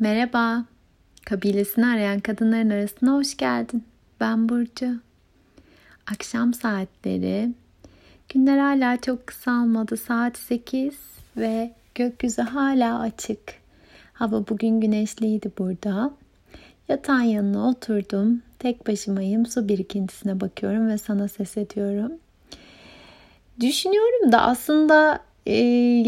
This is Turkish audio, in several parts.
Merhaba. Kabilesini arayan kadınların arasına hoş geldin. Ben Burcu. Akşam saatleri. Günler hala çok kısalmadı. Saat 8 ve gökyüzü hala açık. Hava bugün güneşliydi burada. Yatağın yanına oturdum. Tek başımayım. Su birikintisine bakıyorum ve sana ses ediyorum. Düşünüyorum da aslında e,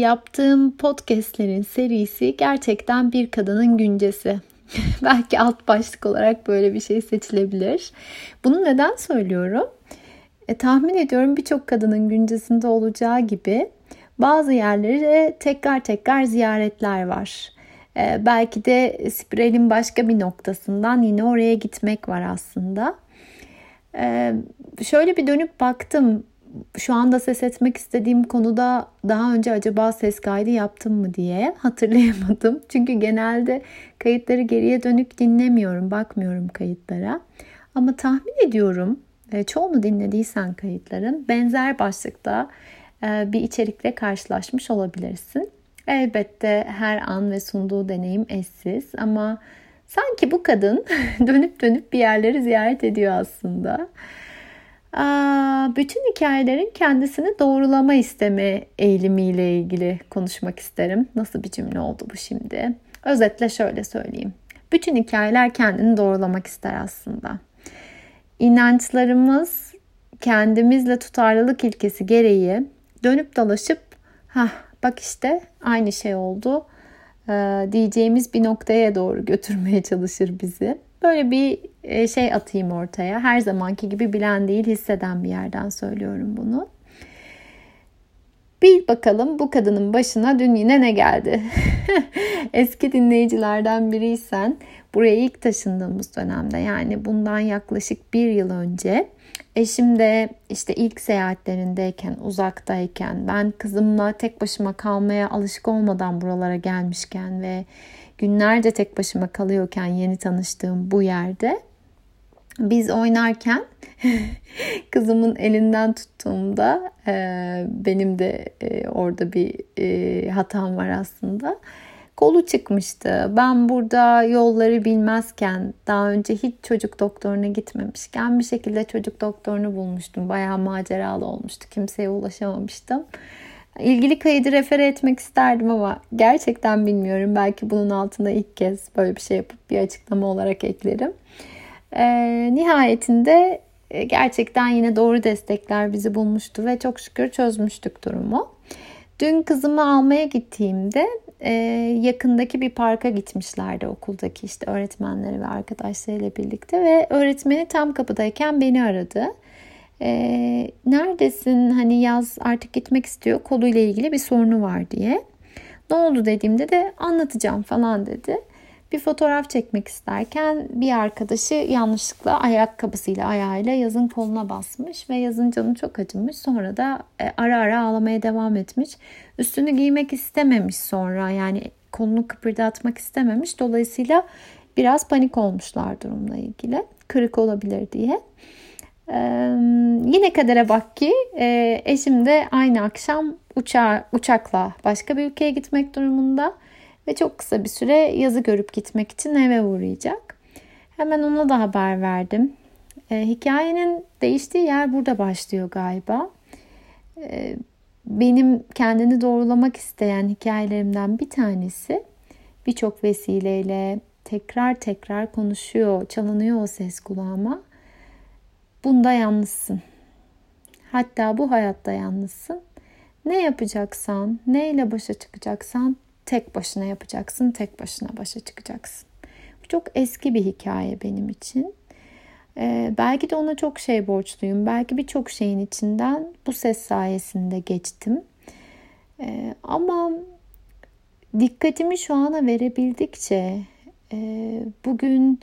yaptığım podcastlerin serisi gerçekten bir kadının güncesi. Belki alt başlık olarak böyle bir şey seçilebilir. Bunu neden söylüyorum? E, tahmin ediyorum birçok kadının güncesinde olacağı gibi bazı yerlere tekrar tekrar ziyaretler var. E, belki de spiralin başka bir noktasından yine oraya gitmek var aslında. E, şöyle bir dönüp baktım şu anda ses etmek istediğim konuda daha önce acaba ses kaydı yaptım mı diye hatırlayamadım. Çünkü genelde kayıtları geriye dönük dinlemiyorum, bakmıyorum kayıtlara. Ama tahmin ediyorum e, çoğunu dinlediysen kayıtların benzer başlıkta e, bir içerikle karşılaşmış olabilirsin. Elbette her an ve sunduğu deneyim eşsiz ama sanki bu kadın dönüp dönüp bir yerleri ziyaret ediyor aslında bütün hikayelerin kendisini doğrulama isteme eğilimiyle ilgili konuşmak isterim. Nasıl bir cümle oldu bu şimdi? Özetle şöyle söyleyeyim. Bütün hikayeler kendini doğrulamak ister aslında. İnançlarımız kendimizle tutarlılık ilkesi gereği dönüp dolaşıp ha bak işte aynı şey oldu diyeceğimiz bir noktaya doğru götürmeye çalışır bizi. Böyle bir e, şey atayım ortaya. Her zamanki gibi bilen değil hisseden bir yerden söylüyorum bunu. Bir bakalım bu kadının başına dün yine ne geldi? Eski dinleyicilerden biriysen buraya ilk taşındığımız dönemde yani bundan yaklaşık bir yıl önce eşim de işte ilk seyahatlerindeyken uzaktayken ben kızımla tek başıma kalmaya alışık olmadan buralara gelmişken ve günlerce tek başıma kalıyorken yeni tanıştığım bu yerde biz oynarken kızımın elinden tuttuğumda e, benim de e, orada bir e, hatam var aslında. Kolu çıkmıştı. Ben burada yolları bilmezken daha önce hiç çocuk doktoruna gitmemişken bir şekilde çocuk doktorunu bulmuştum. Bayağı maceralı olmuştu. Kimseye ulaşamamıştım. İlgili kaydı refere etmek isterdim ama gerçekten bilmiyorum. Belki bunun altına ilk kez böyle bir şey yapıp bir açıklama olarak eklerim. E, nihayetinde gerçekten yine doğru destekler bizi bulmuştu ve çok şükür çözmüştük durumu. Dün kızımı almaya gittiğimde e, yakındaki bir parka gitmişlerdi okuldaki işte öğretmenleri ve arkadaşlarıyla birlikte ve öğretmeni tam kapıdayken beni aradı. E, neredesin hani yaz artık gitmek istiyor koluyla ilgili bir sorunu var diye. Ne oldu dediğimde de anlatacağım falan dedi bir fotoğraf çekmek isterken bir arkadaşı yanlışlıkla ayakkabısıyla ayağıyla yazın koluna basmış ve yazın canı çok acımış. Sonra da e, ara ara ağlamaya devam etmiş. Üstünü giymek istememiş sonra yani kolunu kıpırdatmak istememiş. Dolayısıyla biraz panik olmuşlar durumla ilgili. Kırık olabilir diye. Yine kadere bak ki e, eşim de aynı akşam uçağa, uçakla başka bir ülkeye gitmek durumunda ve çok kısa bir süre yazı görüp gitmek için eve uğrayacak. Hemen ona da haber verdim. E, hikayenin değiştiği yer burada başlıyor galiba. E, benim kendini doğrulamak isteyen hikayelerimden bir tanesi birçok vesileyle tekrar tekrar konuşuyor, çalınıyor o ses kulağıma. Bunda yalnızsın. Hatta bu hayatta yalnızsın. Ne yapacaksan, neyle başa çıkacaksan tek başına yapacaksın, tek başına başa çıkacaksın. Bu çok eski bir hikaye benim için. Ee, belki de ona çok şey borçluyum. Belki birçok şeyin içinden bu ses sayesinde geçtim. Ee, ama dikkatimi şu ana verebildikçe e, bugün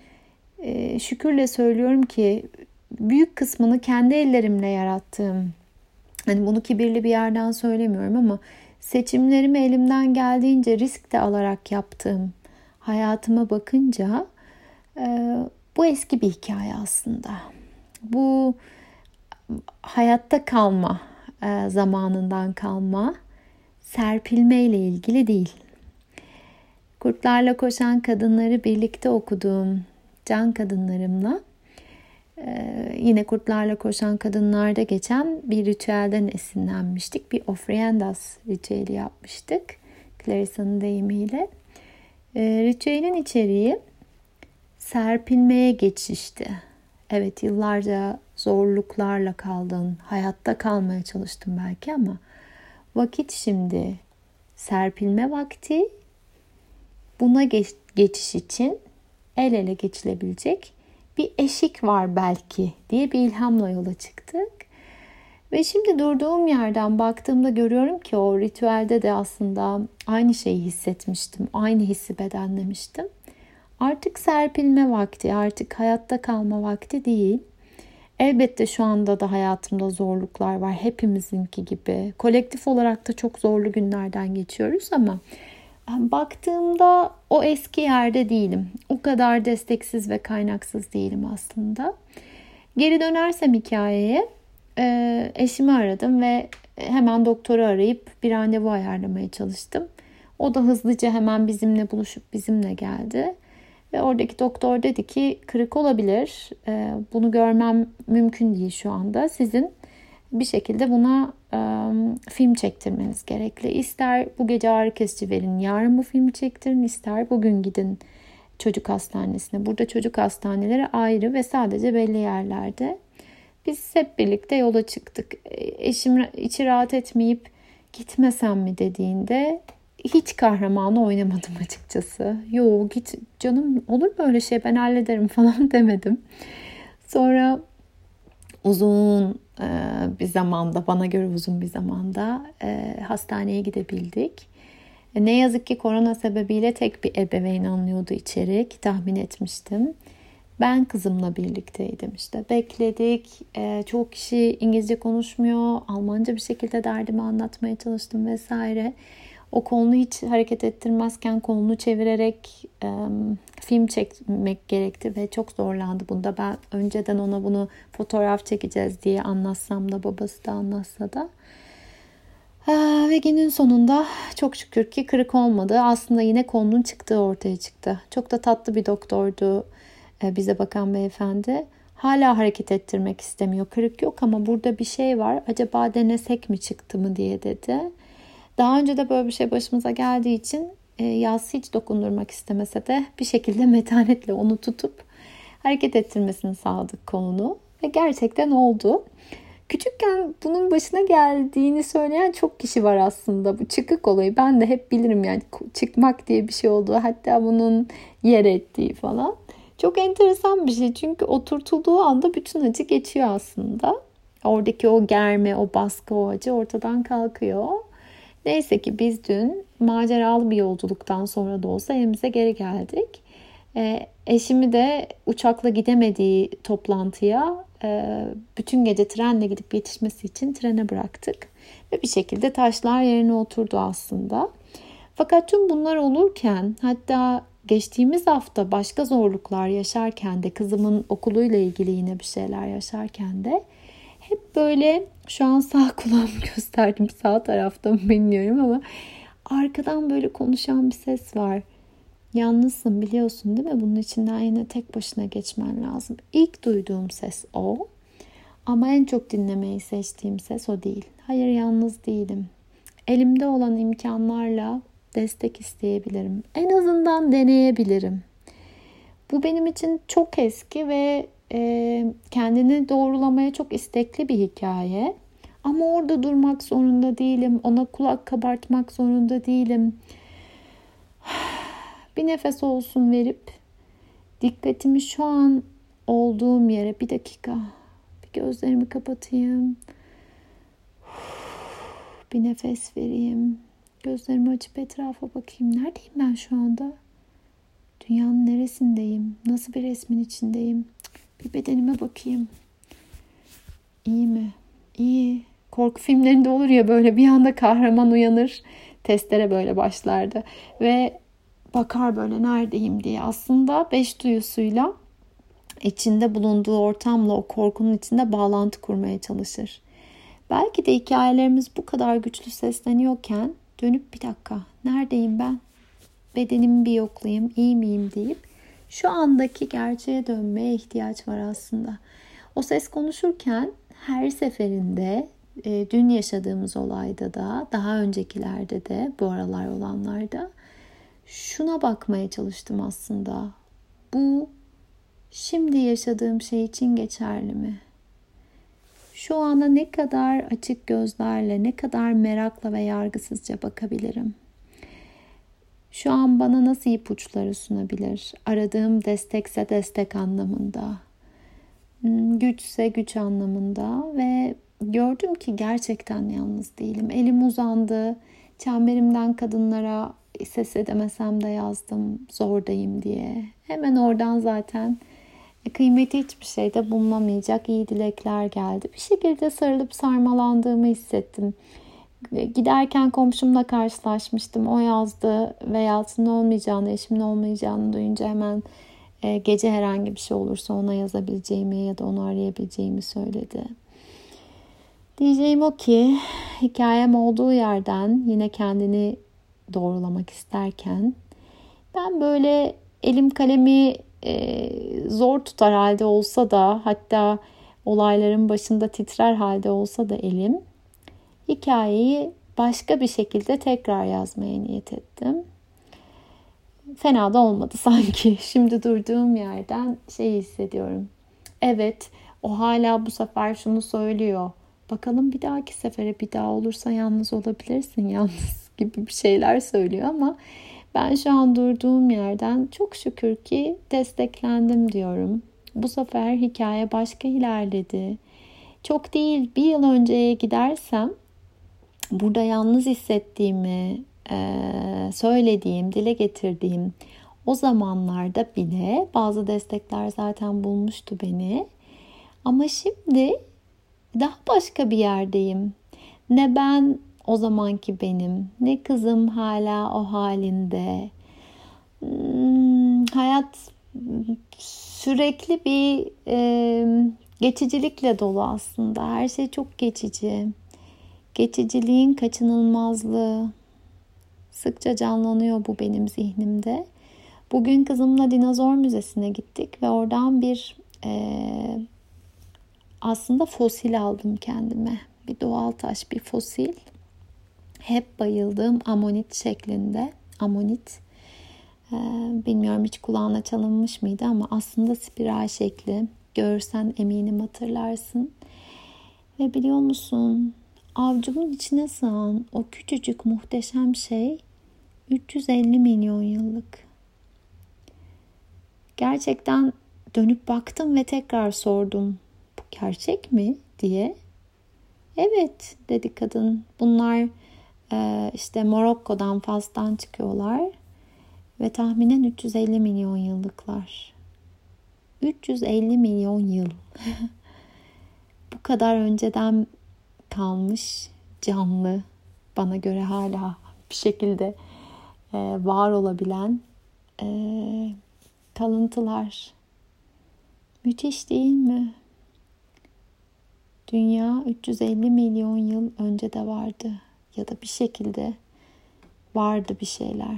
e, şükürle söylüyorum ki büyük kısmını kendi ellerimle yarattığım hani bunu kibirli bir yerden söylemiyorum ama seçimlerimi elimden geldiğince risk de alarak yaptığım hayatıma bakınca e, bu eski bir hikaye aslında. Bu hayatta kalma e, zamanından kalma, serpilme ile ilgili değil. Kurtlarla Koşan Kadınları birlikte okuduğum can kadınlarımla ee, yine kurtlarla koşan kadınlarda geçen bir ritüelden esinlenmiştik. Bir ofriendas ritüeli yapmıştık. Clarissa'nın deyimiyle. Ee, ritüelin içeriği serpilmeye geçişti. Evet yıllarca zorluklarla kaldın, hayatta kalmaya çalıştım belki ama vakit şimdi serpilme vakti. Buna geç, geçiş için el ele geçilebilecek bir eşik var belki diye bir ilhamla yola çıktık. Ve şimdi durduğum yerden baktığımda görüyorum ki o ritüelde de aslında aynı şeyi hissetmiştim. Aynı hissi bedenlemiştim. Artık serpilme vakti, artık hayatta kalma vakti değil. Elbette şu anda da hayatımda zorluklar var. Hepimizinki gibi. Kolektif olarak da çok zorlu günlerden geçiyoruz ama baktığımda o eski yerde değilim. O kadar desteksiz ve kaynaksız değilim aslında. Geri dönersem hikayeye e, eşimi aradım ve hemen doktoru arayıp bir randevu ayarlamaya çalıştım. O da hızlıca hemen bizimle buluşup bizimle geldi. Ve oradaki doktor dedi ki kırık olabilir. E, bunu görmem mümkün değil şu anda. Sizin bir şekilde buna e, film çektirmeniz gerekli. İster bu gece ağrı kesici verin, yarın bu filmi çektirin, ister bugün gidin çocuk hastanesine. Burada çocuk hastaneleri ayrı ve sadece belli yerlerde. Biz hep birlikte yola çıktık. Eşim içi rahat etmeyip gitmesem mi dediğinde hiç kahramanı oynamadım açıkçası. Yo git canım olur böyle şey ben hallederim falan demedim. Sonra uzun e, bir zamanda bana göre uzun bir zamanda e, hastaneye gidebildik. E, ne yazık ki korona sebebiyle tek bir ebeveyn anlıyordu içeri ki tahmin etmiştim. Ben kızımla birlikteydim işte bekledik. Çok kişi İngilizce konuşmuyor. Almanca bir şekilde derdimi anlatmaya çalıştım vesaire. O kolunu hiç hareket ettirmezken kolunu çevirerek e, film çekmek gerekti ve çok zorlandı bunda. Ben önceden ona bunu fotoğraf çekeceğiz diye anlatsam da babası da anlatsa da. Ee, ve günün sonunda çok şükür ki kırık olmadı. Aslında yine kolunun çıktığı ortaya çıktı. Çok da tatlı bir doktordu e, bize bakan beyefendi. Hala hareket ettirmek istemiyor. Kırık yok ama burada bir şey var. Acaba denesek mi çıktı mı diye dedi. Daha önce de böyle bir şey başımıza geldiği için e, Yas hiç dokundurmak istemese de bir şekilde metanetle onu tutup hareket ettirmesini sağladık kolunu. Ve gerçekten oldu. Küçükken bunun başına geldiğini söyleyen çok kişi var aslında. Bu çıkık olayı ben de hep bilirim yani çıkmak diye bir şey oldu. Hatta bunun yer ettiği falan. Çok enteresan bir şey çünkü oturtulduğu anda bütün acı geçiyor aslında. Oradaki o germe, o baskı, o acı ortadan kalkıyor. Neyse ki biz dün maceralı bir yolculuktan sonra da olsa evimize geri geldik. E, eşimi de uçakla gidemediği toplantıya e, bütün gece trenle gidip yetişmesi için trene bıraktık. Ve bir şekilde taşlar yerine oturdu aslında. Fakat tüm bunlar olurken hatta geçtiğimiz hafta başka zorluklar yaşarken de kızımın okuluyla ilgili yine bir şeyler yaşarken de hep böyle şu an sağ kulağımı gösterdim sağ tarafta mı bilmiyorum ama arkadan böyle konuşan bir ses var. Yalnızsın biliyorsun değil mi? Bunun içinden yine tek başına geçmen lazım. İlk duyduğum ses o. Ama en çok dinlemeyi seçtiğim ses o değil. Hayır yalnız değilim. Elimde olan imkanlarla destek isteyebilirim. En azından deneyebilirim. Bu benim için çok eski ve e, kendini doğrulamaya çok istekli bir hikaye. Ama orada durmak zorunda değilim. Ona kulak kabartmak zorunda değilim. Bir nefes olsun verip dikkatimi şu an olduğum yere bir dakika bir gözlerimi kapatayım. Bir nefes vereyim. Gözlerimi açıp etrafa bakayım. Neredeyim ben şu anda? Dünyanın neresindeyim? Nasıl bir resmin içindeyim? Bir bedenime bakayım. İyi mi? İyi. Korku filmlerinde olur ya böyle bir anda kahraman uyanır. Testere böyle başlardı. Ve bakar böyle neredeyim diye. Aslında beş duyusuyla içinde bulunduğu ortamla o korkunun içinde bağlantı kurmaya çalışır. Belki de hikayelerimiz bu kadar güçlü sesleniyorken dönüp bir dakika neredeyim ben? bedenimi bir yoklayayım, iyi miyim deyip şu andaki gerçeğe dönmeye ihtiyaç var aslında. O ses konuşurken her seferinde e, dün yaşadığımız olayda da daha öncekilerde de bu aralar olanlarda şuna bakmaya çalıştım aslında. Bu şimdi yaşadığım şey için geçerli mi? Şu ana ne kadar açık gözlerle, ne kadar merakla ve yargısızca bakabilirim? Şu an bana nasıl ipuçları sunabilir? Aradığım destekse destek anlamında, hmm, güçse güç anlamında ve gördüm ki gerçekten yalnız değilim. Elim uzandı, çemberimden kadınlara ses edemesem de yazdım zordayım diye. Hemen oradan zaten kıymeti hiçbir şeyde bulunamayacak iyi dilekler geldi. Bir şekilde sarılıp sarmalandığımı hissettim. Giderken komşumla karşılaşmıştım. O yazdı ve Yalçın'ın olmayacağını, eşimin olmayacağını duyunca hemen e, gece herhangi bir şey olursa ona yazabileceğimi ya da onu arayabileceğimi söyledi. Diyeceğim o ki hikayem olduğu yerden yine kendini doğrulamak isterken ben böyle elim kalemi e, zor tutar halde olsa da hatta olayların başında titrer halde olsa da elim hikayeyi başka bir şekilde tekrar yazmaya niyet ettim. Fena da olmadı sanki. Şimdi durduğum yerden şey hissediyorum. Evet, o hala bu sefer şunu söylüyor. Bakalım bir dahaki sefere bir daha olursa yalnız olabilirsin yalnız gibi bir şeyler söylüyor ama ben şu an durduğum yerden çok şükür ki desteklendim diyorum. Bu sefer hikaye başka ilerledi. Çok değil bir yıl önceye gidersem burada yalnız hissettiğimi söylediğim, dile getirdiğim o zamanlarda bile bazı destekler zaten bulmuştu beni. Ama şimdi daha başka bir yerdeyim. Ne ben o zamanki benim, ne kızım hala o halinde. Hmm, hayat sürekli bir e, geçicilikle dolu aslında. Her şey çok geçici. Geçiciliğin kaçınılmazlığı sıkça canlanıyor bu benim zihnimde. Bugün kızımla dinozor müzesine gittik ve oradan bir e, aslında fosil aldım kendime. Bir doğal taş, bir fosil. Hep bayıldığım amonit şeklinde. Amonit. Ee, bilmiyorum hiç kulağına çalınmış mıydı ama aslında spiral şekli. Görsen eminim hatırlarsın. Ve biliyor musun avcumun içine sığan o küçücük muhteşem şey 350 milyon yıllık. Gerçekten dönüp baktım ve tekrar sordum gerçek mi diye. Evet dedi kadın. Bunlar e, işte Morokko'dan Fas'tan çıkıyorlar ve tahminen 350 milyon yıllıklar. 350 milyon yıl. Bu kadar önceden kalmış canlı bana göre hala bir şekilde e, var olabilen e, kalıntılar. Müthiş değil mi? Dünya 350 milyon yıl önce de vardı ya da bir şekilde vardı bir şeyler.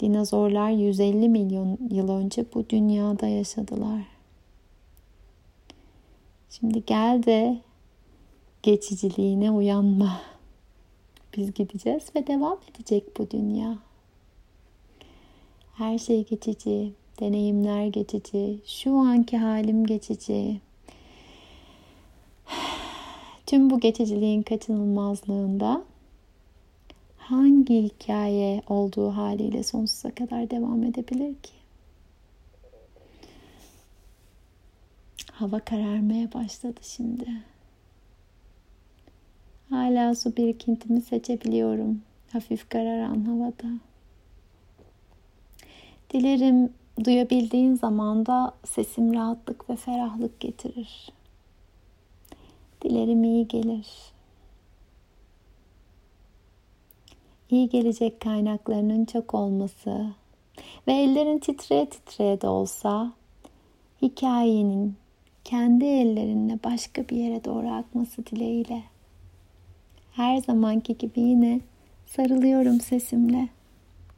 Dinozorlar 150 milyon yıl önce bu dünyada yaşadılar. Şimdi gel de geçiciliğine uyanma. Biz gideceğiz ve devam edecek bu dünya. Her şey geçici, deneyimler geçici, şu anki halim geçici. Tüm bu geçiciliğin kaçınılmazlığında hangi hikaye olduğu haliyle sonsuza kadar devam edebilir ki? Hava kararmaya başladı şimdi. Hala su birikintimi seçebiliyorum. Hafif kararan havada. Dilerim duyabildiğin zaman da sesim rahatlık ve ferahlık getirir. Dilerim iyi gelir. İyi gelecek kaynaklarının çok olması ve ellerin titreye titreye de olsa hikayenin kendi ellerinle başka bir yere doğru akması dileğiyle. Her zamanki gibi yine sarılıyorum sesimle.